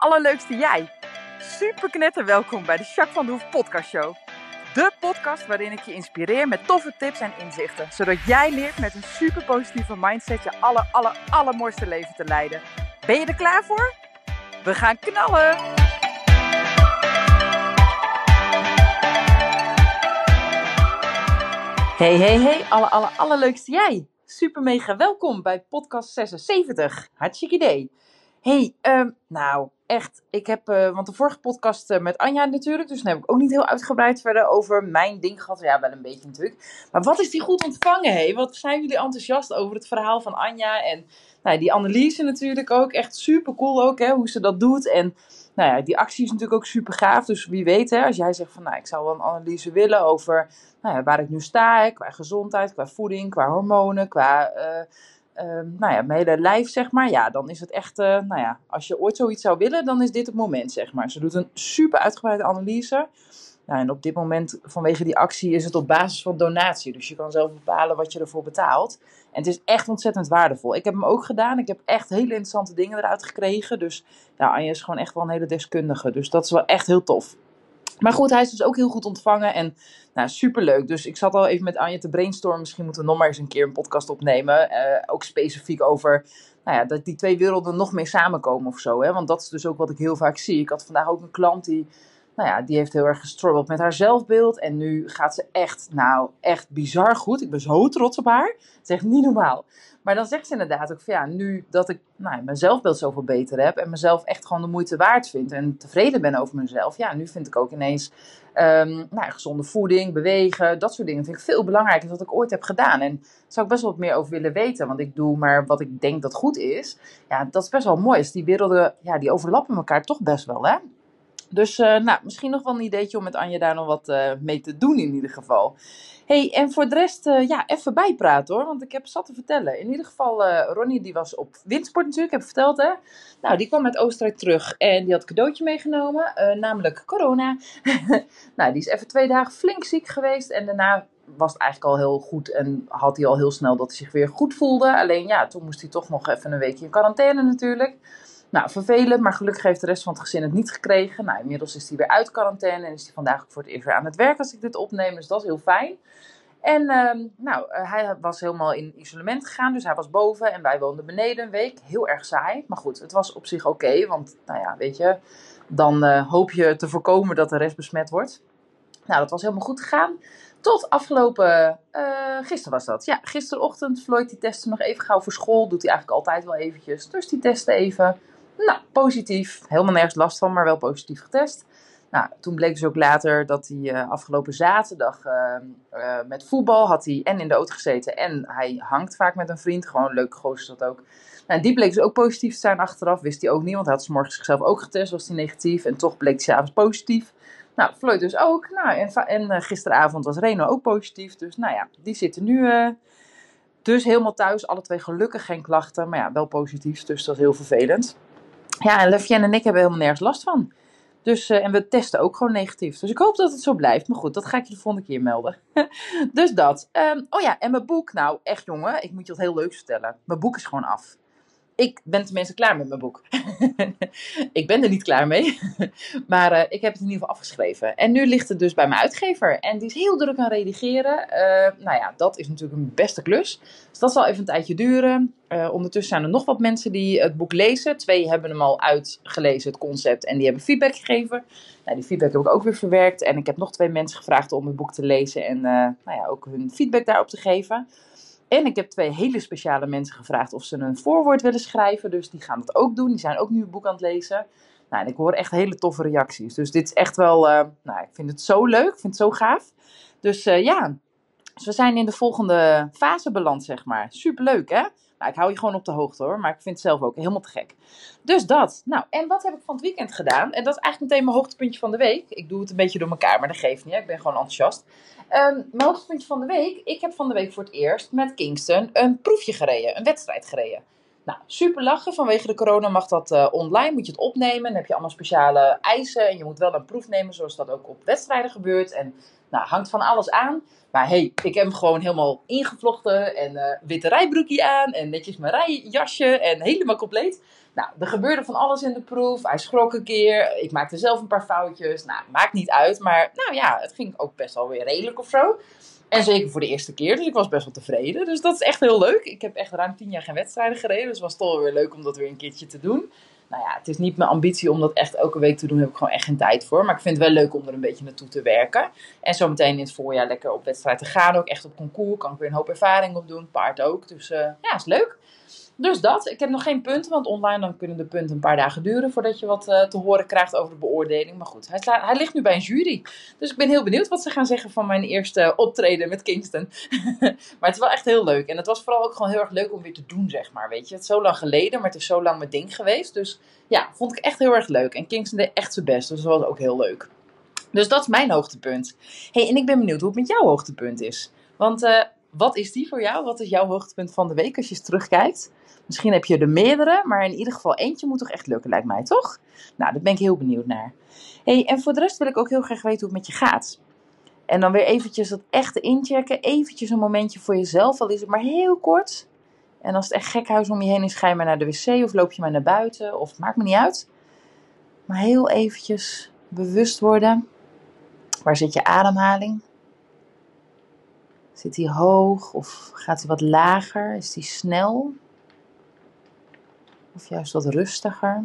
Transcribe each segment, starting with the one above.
allerleukste jij. Super knetter welkom bij de Jacques van de Hoef podcast show. De podcast waarin ik je inspireer met toffe tips en inzichten. Zodat jij leert met een super positieve mindset je aller, aller, allermooiste leven te leiden. Ben je er klaar voor? We gaan knallen! Hey, hey, hey, alle, alle, allerleukste jij. Super mega welkom bij podcast 76. Hartstikke idee. Hey, um, nou, echt, ik heb, uh, want de vorige podcast uh, met Anja natuurlijk, dus dan heb ik ook niet heel uitgebreid verder over mijn ding gehad. Ja, wel een beetje natuurlijk. Maar wat is die goed ontvangen, hé? Wat zijn jullie enthousiast over het verhaal van Anja en nou, die analyse natuurlijk ook. Echt super cool ook, hè, hoe ze dat doet. En nou ja, die actie is natuurlijk ook super gaaf. Dus wie weet, hè, als jij zegt van, nou, ik zou wel een analyse willen over nou ja, waar ik nu sta, qua gezondheid, qua voeding, qua hormonen, qua... Uh, nou ja, mijn hele lijf, zeg maar. Ja, dan is het echt, uh, nou ja, als je ooit zoiets zou willen, dan is dit het moment, zeg maar. Ze doet een super uitgebreide analyse. Nou, en op dit moment, vanwege die actie, is het op basis van donatie. Dus je kan zelf bepalen wat je ervoor betaalt. En het is echt ontzettend waardevol. Ik heb hem ook gedaan. Ik heb echt hele interessante dingen eruit gekregen. Dus ja, Anja is gewoon echt wel een hele deskundige. Dus dat is wel echt heel tof. Maar goed, hij is dus ook heel goed ontvangen en nou, superleuk. Dus ik zat al even met Anja te brainstormen. Misschien moeten we nog maar eens een keer een podcast opnemen. Uh, ook specifiek over nou ja, dat die twee werelden nog meer samenkomen of zo. Hè? Want dat is dus ook wat ik heel vaak zie. Ik had vandaag ook een klant die, nou ja, die heeft heel erg gestruggeld met haar zelfbeeld. En nu gaat ze echt, nou, echt bizar goed. Ik ben zo trots op haar. Het is echt niet normaal. Maar dan zegt ze inderdaad ook van ja, nu dat ik nou, mijn zelfbeeld zoveel beter heb en mezelf echt gewoon de moeite waard vind en tevreden ben over mezelf, ja, nu vind ik ook ineens um, nou, gezonde voeding, bewegen, dat soort dingen vind ik veel belangrijker dan dat ik ooit heb gedaan. En daar zou ik best wel wat meer over willen weten, want ik doe maar wat ik denk dat goed is. Ja, dat is best wel mooi. Dus die werelden, ja, die overlappen elkaar toch best wel, hè? Dus uh, nou, misschien nog wel een ideetje om met Anja daar nog wat uh, mee te doen in ieder geval. hey, en voor de rest, uh, ja, even bijpraten hoor, want ik heb zat te vertellen. In ieder geval, Ronnie die was op windsport natuurlijk, heb ik verteld hè. Nou, die kwam uit Oostenrijk terug en die had een cadeautje meegenomen, namelijk corona. nou, die is even twee dagen flink ziek geweest en daarna was het eigenlijk al heel goed en had hij al heel snel dat hij zich weer goed voelde. Alleen ja, toen moest hij toch nog even een weekje in quarantaine natuurlijk. Nou, vervelend, maar gelukkig heeft de rest van het gezin het niet gekregen. Nou, inmiddels is hij weer uit quarantaine en is hij vandaag ook voor het eerst weer aan het werk als ik dit opneem. Dus dat is heel fijn. En uh, nou, uh, hij was helemaal in isolement gegaan, dus hij was boven en wij woonden beneden een week. Heel erg saai, maar goed, het was op zich oké, want nou ja, weet je, dan uh, hoop je te voorkomen dat de rest besmet wordt. Nou, dat was helemaal goed gegaan. Tot afgelopen, uh, gisteren was dat. Ja, gisterochtend. Floyd die testte nog even gauw voor school. Doet hij eigenlijk altijd wel eventjes. Dus die testte even. Nou, positief. Helemaal nergens last van, maar wel positief getest. Nou, toen bleek dus ook later dat hij uh, afgelopen zaterdag uh, uh, met voetbal had hij en in de auto gezeten en hij hangt vaak met een vriend. Gewoon leuk gozer dat ook. Nou, die bleek dus ook positief te zijn achteraf. Wist hij ook niet, want hij had morgens zichzelf ook getest, was hij negatief. En toch bleek hij s'avonds positief. Nou, Floyd dus ook. Nou, en, en gisteravond was Reno ook positief. Dus nou ja, die zitten nu dus helemaal thuis. Alle twee gelukkig geen klachten, maar ja, wel positief. Dus dat is heel vervelend. Ja, en Lefjen en ik hebben helemaal nergens last van. Dus, uh, en we testen ook gewoon negatief. Dus ik hoop dat het zo blijft. Maar goed, dat ga ik je de volgende keer melden. dus dat. Um, oh ja, en mijn boek. Nou, echt jongen, ik moet je wat heel leuks vertellen. Mijn boek is gewoon af ik ben tenminste klaar met mijn boek. ik ben er niet klaar mee. maar uh, ik heb het in ieder geval afgeschreven. En nu ligt het dus bij mijn uitgever. En die is heel druk aan redigeren. Uh, nou ja, dat is natuurlijk een beste klus. Dus dat zal even een tijdje duren. Uh, ondertussen zijn er nog wat mensen die het boek lezen. Twee hebben hem al uitgelezen, het concept. En die hebben feedback gegeven. Nou, die feedback heb ik ook weer verwerkt. En ik heb nog twee mensen gevraagd om het boek te lezen. En nou ja, ook hun feedback daarop te geven. En ik heb twee hele speciale mensen gevraagd of ze een voorwoord willen schrijven. Dus die gaan dat ook doen. Die zijn ook nu een boek aan het lezen. Nou, en ik hoor echt hele toffe reacties. Dus dit is echt wel, uh, nou, ik vind het zo leuk. Ik vind het zo gaaf. Dus uh, ja, dus we zijn in de volgende fase beland, zeg maar. Superleuk, hè? Nou, ik hou je gewoon op de hoogte hoor, maar ik vind het zelf ook helemaal te gek. Dus dat. Nou, en wat heb ik van het weekend gedaan? En dat is eigenlijk meteen mijn hoogtepuntje van de week. Ik doe het een beetje door elkaar, maar dat geeft niet. Ik ben gewoon enthousiast. Um, mijn hoogtepuntje van de week. Ik heb van de week voor het eerst met Kingston een proefje gereden. Een wedstrijd gereden. Nou, super lachen. Vanwege de corona mag dat uh, online. Moet je het opnemen. Dan heb je allemaal speciale eisen. En je moet wel een proef nemen, zoals dat ook op wedstrijden gebeurt. En nou, hangt van alles aan. Maar hey, ik heb hem gewoon helemaal ingevlochten. En uh, witte rijbroekje aan. En netjes mijn rijjasje. En helemaal compleet. Nou, er gebeurde van alles in de proef. Hij schrok een keer. Ik maakte zelf een paar foutjes. Nou, maakt niet uit. Maar nou ja, het ging ook best wel weer redelijk of zo. En zeker voor de eerste keer. Dus ik was best wel tevreden. Dus dat is echt heel leuk. Ik heb echt ruim tien jaar geen wedstrijden gereden. Dus het was toch weer leuk om dat weer een keertje te doen. Nou ja, het is niet mijn ambitie om dat echt elke week te doen. Daar heb ik gewoon echt geen tijd voor. Maar ik vind het wel leuk om er een beetje naartoe te werken. En zo meteen in het voorjaar lekker op wedstrijd te gaan. Ook echt op concours. Kan ik weer een hoop ervaring op doen. Paard ook. Dus uh, ja, is leuk. Dus dat. Ik heb nog geen punten, want online dan kunnen de punten een paar dagen duren voordat je wat uh, te horen krijgt over de beoordeling. Maar goed, hij, hij, ligt nu bij een jury. Dus ik ben heel benieuwd wat ze gaan zeggen van mijn eerste optreden met Kingston. maar het is wel echt heel leuk. En het was vooral ook gewoon heel erg leuk om weer te doen, zeg maar. Weet je, het is zo lang geleden, maar het is zo lang mijn ding geweest. Dus ja, vond ik echt heel erg leuk. En Kingston deed echt zijn best, dus dat was ook heel leuk. Dus dat is mijn hoogtepunt. hey, en ik ben benieuwd hoe het met jouw hoogtepunt is. Want uh, wat is die voor jou? Wat is jouw hoogtepunt van de week als je eens terugkijkt? Misschien heb je er meerdere, maar in ieder geval eentje moet toch echt lukken, lijkt mij, toch? Nou, daar ben ik heel benieuwd naar. hey, en voor de rest wil ik ook heel graag weten hoe het met je gaat. En dan weer eventjes dat echte inchecken. Eventjes een momentje voor jezelf, al is het maar heel kort. En als het echt gek huis om je heen is, ga je maar naar de wc of loop je maar naar buiten. Of maakt me niet uit. Maar heel eventjes bewust worden. Waar zit je ademhaling? Zit die hoog of gaat hij wat lager? Is die snel? Of juist wat rustiger?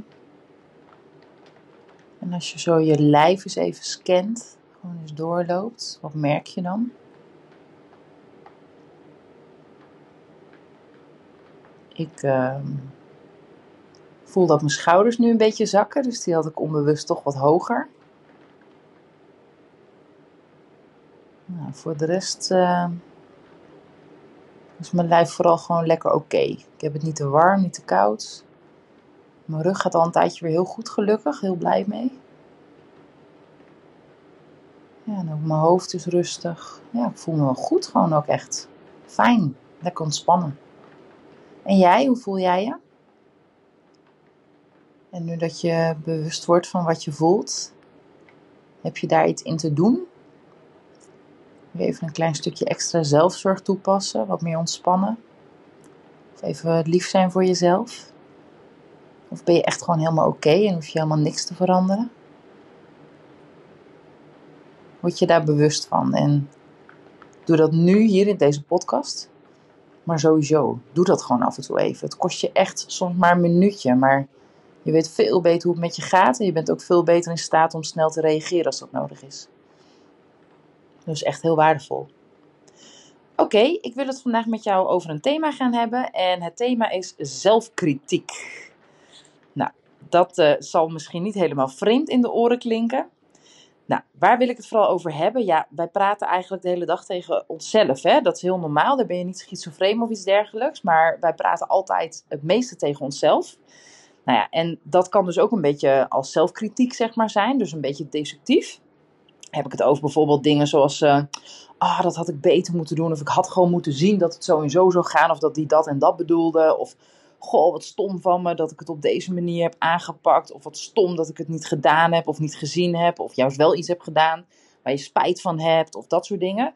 En als je zo je lijf eens even scant, gewoon eens doorloopt, wat merk je dan? Ik uh, voel dat mijn schouders nu een beetje zakken, dus die had ik onbewust toch wat hoger. Nou, voor de rest uh, is mijn lijf vooral gewoon lekker oké. Ik heb het niet te warm, niet te koud. Mijn rug gaat al een tijdje weer heel goed, gelukkig. Heel blij mee. Ja, en ook mijn hoofd is rustig. Ja, ik voel me wel goed, gewoon ook echt fijn. Lekker ontspannen. En jij, hoe voel jij je? En nu dat je bewust wordt van wat je voelt, heb je daar iets in te doen? Even een klein stukje extra zelfzorg toepassen, wat meer ontspannen. Of even lief zijn voor jezelf. Of ben je echt gewoon helemaal oké en hoef je helemaal niks te veranderen? Word je daar bewust van en doe dat nu hier in deze podcast. Maar sowieso, doe dat gewoon af en toe even. Het kost je echt soms maar een minuutje, maar je weet veel beter hoe het met je gaat en je bent ook veel beter in staat om snel te reageren als dat nodig is. Dus echt heel waardevol. Oké, ik wil het vandaag met jou over een thema gaan hebben en het thema is zelfkritiek. Dat uh, zal misschien niet helemaal vreemd in de oren klinken. Nou, waar wil ik het vooral over hebben? Ja, wij praten eigenlijk de hele dag tegen onszelf. Hè? Dat is heel normaal. Daar ben je niet schizofreen of iets dergelijks. Maar wij praten altijd het meeste tegen onszelf. Nou ja, en dat kan dus ook een beetje als zelfkritiek, zeg maar, zijn. Dus een beetje destructief. Heb ik het over bijvoorbeeld dingen zoals. Uh, ah, dat had ik beter moeten doen. Of ik had gewoon moeten zien dat het zo en zo zou gaan. Of dat die dat en dat bedoelde. Of goh, wat stom van me dat ik het op deze manier heb aangepakt. Of wat stom dat ik het niet gedaan heb of niet gezien heb. Of juist wel iets heb gedaan waar je spijt van hebt. Of dat soort dingen.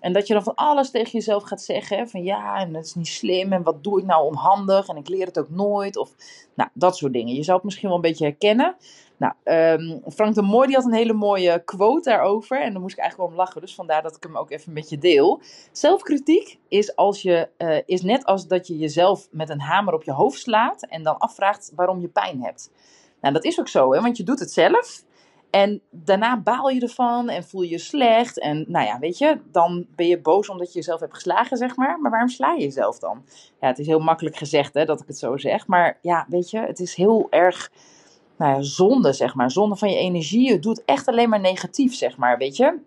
En dat je dan van alles tegen jezelf gaat zeggen. Van ja, en dat is niet slim. En wat doe ik nou onhandig. En ik leer het ook nooit. Of nou, dat soort dingen. Je zou het misschien wel een beetje herkennen. Nou, um, Frank de Mooi die had een hele mooie quote daarover. En daar moest ik eigenlijk wel om lachen. Dus vandaar dat ik hem ook even met je deel. Zelfkritiek is, als je, uh, is net als dat je jezelf met een hamer op je hoofd slaat. En dan afvraagt waarom je pijn hebt. Nou, dat is ook zo, hè, want je doet het zelf. En daarna baal je ervan en voel je je slecht. En nou ja, weet je, dan ben je boos omdat je jezelf hebt geslagen, zeg maar. Maar waarom sla je jezelf dan? Ja, het is heel makkelijk gezegd hè, dat ik het zo zeg. Maar ja, weet je, het is heel erg nou ja, zonde, zeg maar. Zonde van je energie. Je doet echt alleen maar negatief, zeg maar, weet je.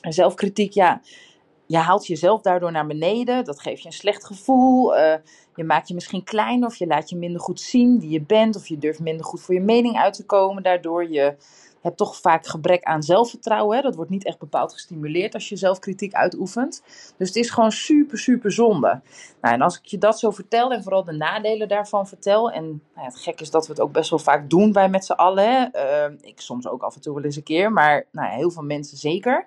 En zelfkritiek, ja, je haalt jezelf daardoor naar beneden. Dat geeft je een slecht gevoel. Uh, je maakt je misschien kleiner of je laat je minder goed zien wie je bent. Of je durft minder goed voor je mening uit te komen. Daardoor je hebt toch vaak gebrek aan zelfvertrouwen. Hè? Dat wordt niet echt bepaald gestimuleerd als je zelfkritiek uitoefent. Dus het is gewoon super, super zonde. Nou, en als ik je dat zo vertel en vooral de nadelen daarvan vertel. En nou het gek is dat we het ook best wel vaak doen, wij met z'n allen. Uh, ik soms ook af en toe wel eens een keer, maar nou ja, heel veel mensen zeker.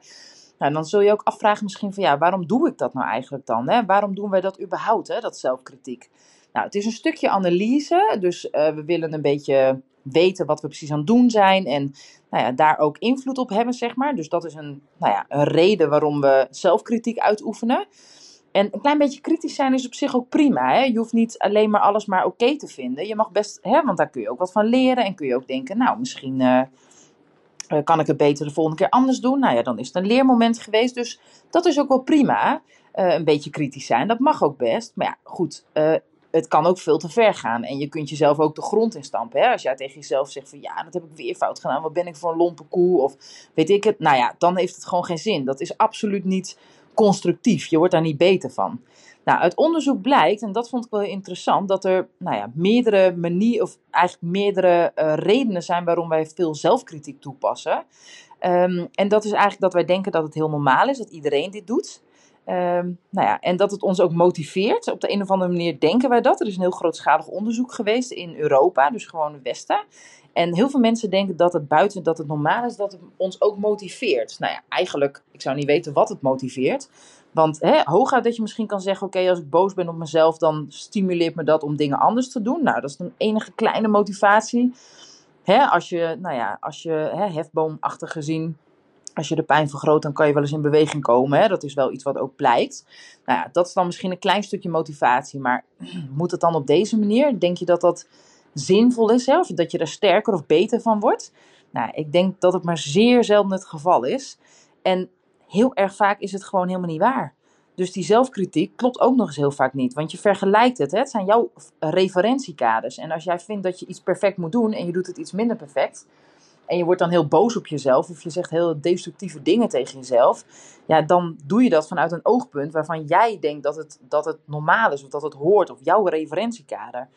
Nou, dan zul je ook afvragen misschien van ja, waarom doe ik dat nou eigenlijk dan? Hè? Waarom doen wij dat überhaupt, hè, dat zelfkritiek? Nou, het is een stukje analyse, dus uh, we willen een beetje weten wat we precies aan het doen zijn en nou ja, daar ook invloed op hebben, zeg maar. Dus dat is een, nou ja, een reden waarom we zelfkritiek uitoefenen. En een klein beetje kritisch zijn is op zich ook prima. Hè? Je hoeft niet alleen maar alles maar oké te vinden. Je mag best, hè, want daar kun je ook wat van leren. En kun je ook denken, nou, misschien uh, kan ik het beter de volgende keer anders doen. Nou ja, dan is het een leermoment geweest. Dus dat is ook wel prima. Uh, een beetje kritisch zijn, dat mag ook best. Maar ja, goed, uh, het kan ook veel te ver gaan. En je kunt jezelf ook de grond instampen. Hè? Als jij tegen jezelf zegt van ja, dat heb ik weer fout gedaan. Wat ben ik voor een lompe koe? Of weet ik het. Nou ja, dan heeft het gewoon geen zin. Dat is absoluut niet constructief. Je wordt daar niet beter van. Nou, uit onderzoek blijkt, en dat vond ik wel interessant, dat er nou ja, meerdere manieren, of eigenlijk meerdere uh, redenen zijn waarom wij veel zelfkritiek toepassen. Um, en dat is eigenlijk dat wij denken dat het heel normaal is, dat iedereen dit doet. Um, nou ja, en dat het ons ook motiveert. Op de een of andere manier denken wij dat. Er is een heel grootschalig onderzoek geweest in Europa, dus gewoon het Westen. En heel veel mensen denken dat het buiten dat het normaal is, dat het ons ook motiveert. Nou ja, eigenlijk, ik zou niet weten wat het motiveert. Want hè, hooguit dat je misschien kan zeggen: Oké, als ik boos ben op mezelf, dan stimuleert me dat om dingen anders te doen. Nou, dat is een enige kleine motivatie. Hè, als je, nou ja, als je hè, hefboomachtig gezien als je de pijn vergroot, dan kan je wel eens in beweging komen. Hè? Dat is wel iets wat ook blijkt. Nou ja, dat is dan misschien een klein stukje motivatie. Maar moet het dan op deze manier? Denk je dat dat zinvol is? Hè? Of dat je er sterker of beter van wordt? Nou, ik denk dat het maar zeer zelden het geval is. En heel erg vaak is het gewoon helemaal niet waar. Dus die zelfkritiek klopt ook nog eens heel vaak niet. Want je vergelijkt het. Hè? Het zijn jouw referentiekaders. En als jij vindt dat je iets perfect moet doen en je doet het iets minder perfect en je wordt dan heel boos op jezelf of je zegt heel destructieve dingen tegen jezelf, ja, dan doe je dat vanuit een oogpunt waarvan jij denkt dat het, dat het normaal is of dat het hoort of jouw referentiekader.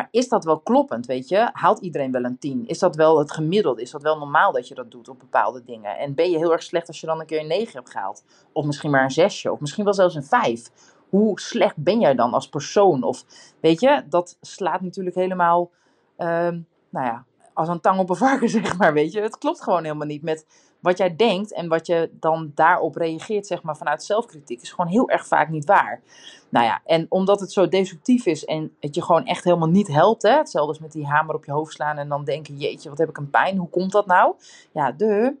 Maar is dat wel kloppend, weet je? Haalt iedereen wel een 10? Is dat wel het gemiddelde? Is dat wel normaal dat je dat doet op bepaalde dingen? En ben je heel erg slecht als je dan een keer een 9 hebt gehaald? Of misschien maar een 6 of misschien wel zelfs een 5? Hoe slecht ben jij dan als persoon? Of weet je, dat slaat natuurlijk helemaal, uh, nou ja, als een tang op een varken, zeg maar, weet je. Het klopt gewoon helemaal niet met wat jij denkt en wat je dan daarop reageert, zeg maar, vanuit zelfkritiek, is gewoon heel erg vaak niet waar. Nou ja, en omdat het zo destructief is en het je gewoon echt helemaal niet helpt, hè, hetzelfde met die hamer op je hoofd slaan en dan denken, jeetje, wat heb ik een pijn, hoe komt dat nou? Ja, de,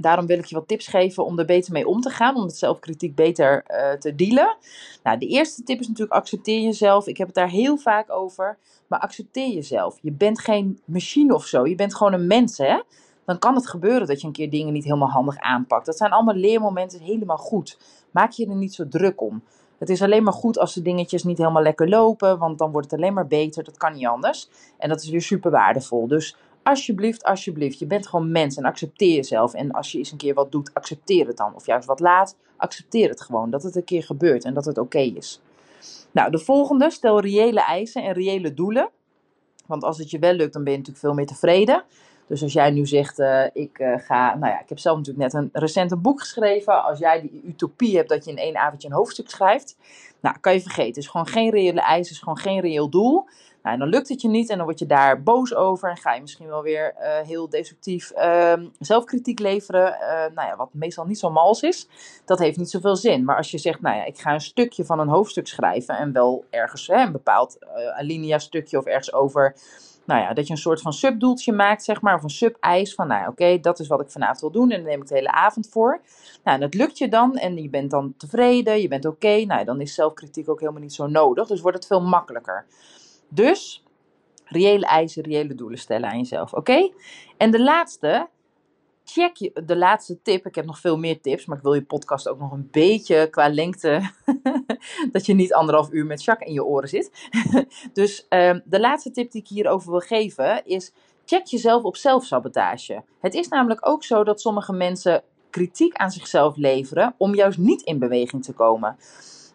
Daarom wil ik je wat tips geven om er beter mee om te gaan, om met zelfkritiek beter uh, te dealen. Nou, de eerste tip is natuurlijk accepteer jezelf. Ik heb het daar heel vaak over, maar accepteer jezelf. Je bent geen machine of zo, je bent gewoon een mens, hè? Dan kan het gebeuren dat je een keer dingen niet helemaal handig aanpakt. Dat zijn allemaal leermomenten, helemaal goed. Maak je er niet zo druk om. Het is alleen maar goed als de dingetjes niet helemaal lekker lopen, want dan wordt het alleen maar beter. Dat kan niet anders. En dat is weer super waardevol. Dus alsjeblieft, alsjeblieft, je bent gewoon mens en accepteer jezelf. En als je eens een keer wat doet, accepteer het dan. Of juist wat laat, accepteer het gewoon. Dat het een keer gebeurt en dat het oké is. Nou, de volgende, stel reële eisen en reële doelen. Want als het je wel lukt, dan ben je natuurlijk veel meer tevreden. Dus als jij nu zegt, uh, ik uh, ga, nou ja, ik heb zelf natuurlijk net een recent een boek geschreven. Als jij die utopie hebt dat je in één avondje een hoofdstuk schrijft, nou, kan je vergeten. Het is gewoon geen reële eis, is gewoon geen reëel doel. Nou, en dan lukt het je niet en dan word je daar boos over en ga je misschien wel weer uh, heel destructief uh, zelfkritiek leveren. Nou ja, wat meestal niet zo mals is. Dat heeft niet zoveel zin. Maar als je zegt, nou ja, ik ga een stukje van een hoofdstuk schrijven en wel ergens hè, een bepaald alinea stukje of ergens over nou ja, dat je een soort van subdoeltje maakt, zeg maar, of een sub-eis van, nou oké, dat is wat ik vanavond wil doen en dan neem ik de hele avond voor. Nou, en dat lukt je dan en je bent dan tevreden, je bent oké, nou dan is zelfkritiek ook helemaal niet zo nodig, dus wordt het veel makkelijker. Dus reële eisen, reële doelen stellen aan jezelf. Oké? En de laatste, check de laatste tip. Ik heb nog veel meer tips, maar ik wil je podcast ook nog een beetje qua lengte. dat je niet anderhalf uur met Jacques in je oren zit. dus um, de laatste tip die ik hierover wil geven is. Check jezelf op zelfsabotage. Het is namelijk ook zo dat sommige mensen kritiek aan zichzelf leveren om juist niet in beweging te komen.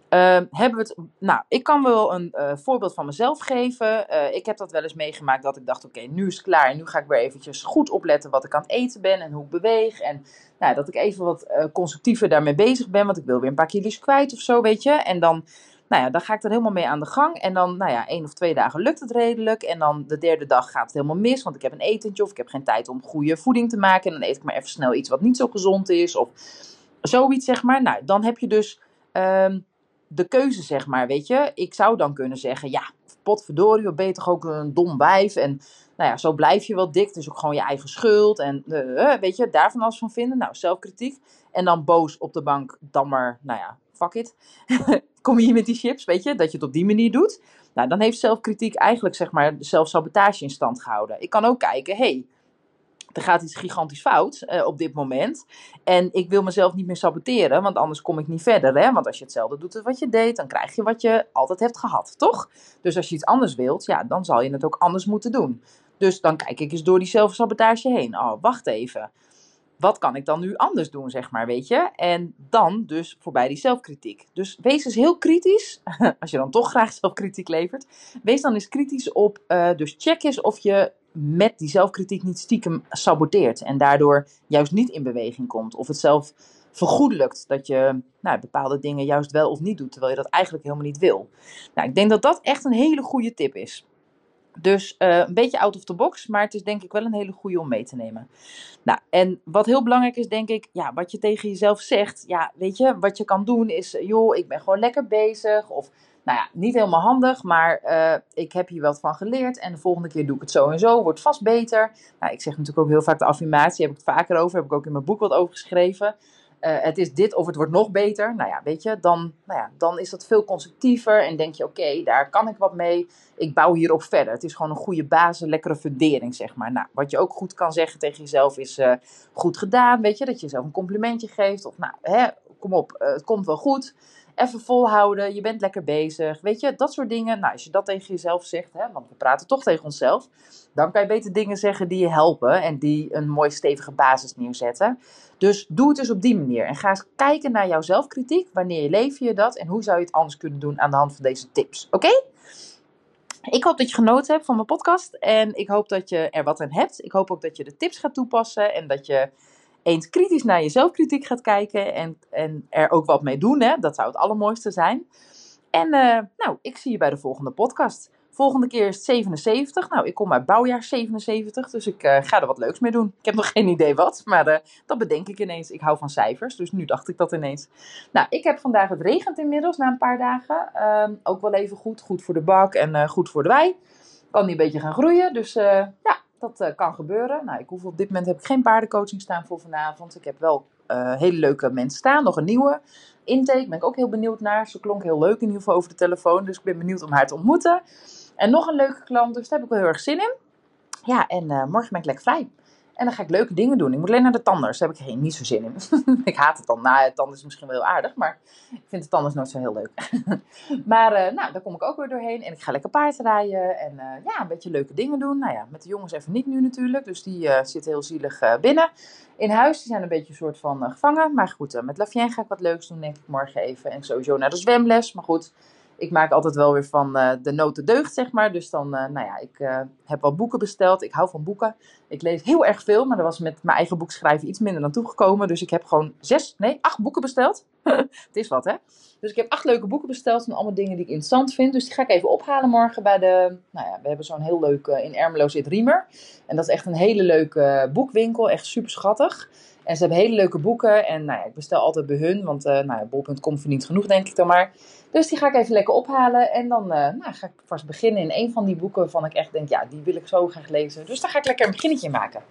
Ehm, hebben we het, nou, ik kan wel een uh, voorbeeld van mezelf geven. Uh, ik heb dat wel eens meegemaakt dat ik dacht, oké, nu is het klaar. En nu ga ik weer eventjes goed opletten wat ik aan het eten ben en hoe ik beweeg. En nou, dat ik even wat uh, constructiever daarmee bezig ben, want ik wil weer een paar kilo's kwijt of zo, weet je. En dan, nou ja, dan ga ik er helemaal mee aan de gang. En dan, nou ja, één of twee dagen lukt het redelijk. En dan de derde dag gaat het helemaal mis, want ik heb een etentje of ik heb geen tijd om goede voeding te maken. En dan eet ik maar even snel iets wat niet zo gezond is of zoiets, zeg maar. Nou, dan heb je dus... Um, de keuze, zeg maar, weet je. Ik zou dan kunnen zeggen, ja, potverdorie, ben je toch ook een dom wijf. En nou ja, zo blijf je wel dik. Dus ook gewoon je eigen schuld. En uh, weet je, daarvan alles van vinden. Nou, zelfkritiek. En dan boos op de bank, dan maar, nou ja, fuck it. Kom je hier met die chips, weet je, dat je het op die manier doet. Nou, dan heeft zelfkritiek eigenlijk, zeg maar, zelfsabotage in stand gehouden. Ik kan ook kijken, hey, er gaat iets gigantisch fout uh, op dit moment. En ik wil mezelf niet meer saboteren, want anders kom ik niet verder. Hè? Want als je hetzelfde doet als wat je deed, dan krijg je wat je altijd hebt gehad, toch? Dus als je iets anders wilt, ja, dan zal je het ook anders moeten doen. Dus dan kijk ik eens door die zelfsabotage heen. Oh, wacht even. Wat kan ik dan nu anders doen, zeg maar, weet je? En dan dus voorbij die zelfkritiek. Dus wees eens heel kritisch, als je dan toch graag zelfkritiek levert. Wees dan eens kritisch op, uh, dus check eens of je met die zelfkritiek niet stiekem saboteert. En daardoor juist niet in beweging komt. Of het zelf vergoedelijkt dat je nou, bepaalde dingen juist wel of niet doet. Terwijl je dat eigenlijk helemaal niet wil. Nou, ik denk dat dat echt een hele goede tip is. Dus uh, een beetje out of the box, maar het is denk ik wel een hele goede om mee te nemen. Nou, en wat heel belangrijk is, denk ik, ja, wat je tegen jezelf zegt. Ja, weet je, wat je kan doen is, joh, ik ben gewoon lekker bezig. Of nou ja, niet helemaal handig, maar uh, ik heb hier wat van geleerd. En de volgende keer doe ik het zo en zo, wordt vast beter. Nou, ik zeg natuurlijk ook heel vaak de affirmatie, heb ik het vaker over, heb ik ook in mijn boek wat over geschreven. Uh, het is dit of het wordt nog beter. Nou ja, weet je, dan, nou ja, dan is dat veel constructiever. En denk je, oké, daar kan ik wat mee. Ik bouw hierop verder. Het is gewoon een goede basis, lekkere fundering, zeg maar. Nou, wat je ook goed kan zeggen tegen jezelf is uh, goed gedaan. Weet je, dat je jezelf een complimentje geeft. Of nou, hè, kom op, uh, het komt wel goed even volhouden, je bent lekker bezig. Weet je, dat soort dingen. Nou, als je dat tegen jezelf zegt, hè, want we praten toch tegen onszelf, dan kan je beter dingen zeggen die je helpen en die een mooi stevige basis neerzetten. Dus doe het dus op die manier. En ga eens kijken naar jouw zelfkritiek. Wanneer leef je dat en hoe zou je het anders kunnen doen aan de hand van deze tips? Oké? Ik hoop dat je genoten hebt van mijn podcast en ik hoop dat je er wat aan hebt. Ik hoop ook dat je de tips gaat toepassen en dat je eens kritisch naar je zelfkritiek gaat kijken en, en er ook wat mee doen. Hè? Dat zou het allermooiste zijn. En uh, nou, ik zie je bij de volgende podcast. Volgende keer is het 77. Nou, ik kom uit bouwjaar 77, dus ik uh, ga er wat leuks mee doen. Ik heb nog geen idee wat, maar uh, dat bedenk ik ineens. Ik hou van cijfers, dus nu dacht ik dat ineens. Nou, ik heb vandaag, het regent inmiddels na een paar dagen. Uh, ook wel even goed, goed voor de bak en goed voor de wei. Kan die een beetje gaan groeien, dus ja, dat uh, kan gebeuren. Nou, ik op dit moment heb ik geen paardencoaching staan voor vanavond. Ik heb wel uh, hele leuke mensen staan. Nog een nieuwe intake. Ben ik ook heel benieuwd naar. Ze klonk heel leuk in ieder geval over de telefoon. Dus ik ben benieuwd om haar te ontmoeten. En nog een leuke klant. Dus daar heb ik wel heel erg zin in. Ja, en uh, morgen ben ik lekker vrij. En dan ga ik leuke dingen doen. Ik moet alleen naar de tanders. Daar heb ik geen, niet zo zin in. ik haat het dan. Nou, het tanden is misschien wel heel aardig. Maar ik vind de tanders nooit zo heel leuk. maar uh, nou, daar kom ik ook weer doorheen. En ik ga lekker paardrijden. En uh, ja, een beetje leuke dingen doen. Nou ja, met de jongens even niet nu natuurlijk. Dus die uh, zitten heel zielig binnen. In huis, die zijn een beetje een soort van gevangen. Maar goed, met Lafien ga ik wat leuks doen denk ik morgen even. En sowieso naar de zwemles. Maar goed ik maak altijd wel weer van uh, de noten deugd, zeg maar. Dus dan, uh, nou ja, ik uh, heb wel boeken besteld. Ik hou van boeken. Ik lees heel erg veel, maar er was met mijn eigen boek schrijven iets minder dan toegekomen. Dus ik heb gewoon zes, nee, acht boeken besteld. het is wat, hè? Dus ik heb acht leuke boeken besteld van allemaal dingen die ik interessant vind. Dus die ga ik even ophalen morgen bij de, nou ja, we hebben zo'n heel leuk, in Ermelo zit Riemer. En dat is echt een hele leuke boekwinkel, echt super schattig. En ze hebben hele leuke boeken. En nou ja, ik bestel altijd bij hun, want uh, nou ja, bol.com verdient genoeg, denk ik dan maar. Dus die ga ik even lekker ophalen. En dan nou, ga ik vast beginnen in een van die boeken waarvan ik echt denk, ja, die wil ik zo graag lezen. Dus daar ga ik lekker een beginnetje maken.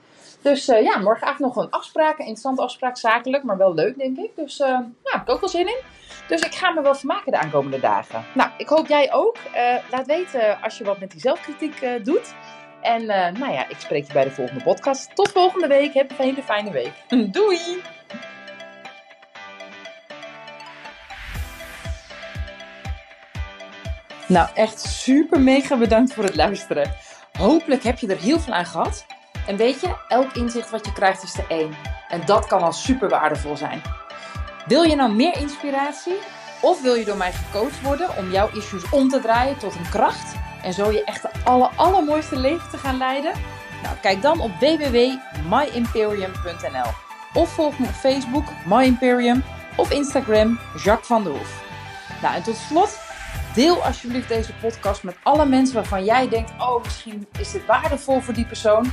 Dus uh, ja, morgenavond nog een afspraak. Een interessante afspraak, zakelijk, maar wel leuk, denk ik. Dus ja, heb ik ook wel zin in. Dus ik ga me wel vermaken de aankomende dagen. Nou, ik hoop jij ook. laat weten als je wat met die zelfkritiek doet. En uh, nou ja, ik spreek je bij de volgende podcast. Tot volgende week. Heb een hele fijne week. Doei! Nou, echt super mega bedankt voor het luisteren. Hopelijk heb je er heel veel aan gehad. En weet je, elk inzicht wat je krijgt is er één. En dat kan al super waardevol zijn. Wil je nou meer inspiratie? Of wil je door mij gecoacht worden om jouw issues om te draaien tot een kracht en zo je echt de aller, allermooiste leven te gaan leiden? Nou, kijk dan op www.myimperium.nl of volg me op Facebook, My Imperium, of Instagram, Jacques van der Hoef. Nou, en tot slot, deel alsjeblieft deze podcast met alle mensen waarvan jij denkt: oh, misschien is dit waardevol voor die persoon.